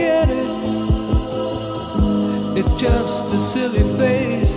it. It's just a silly face.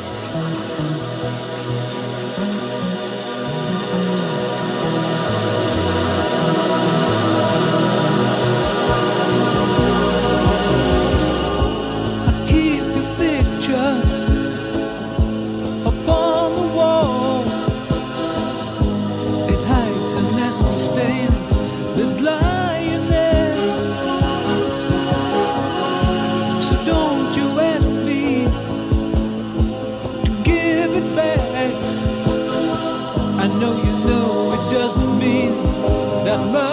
that much.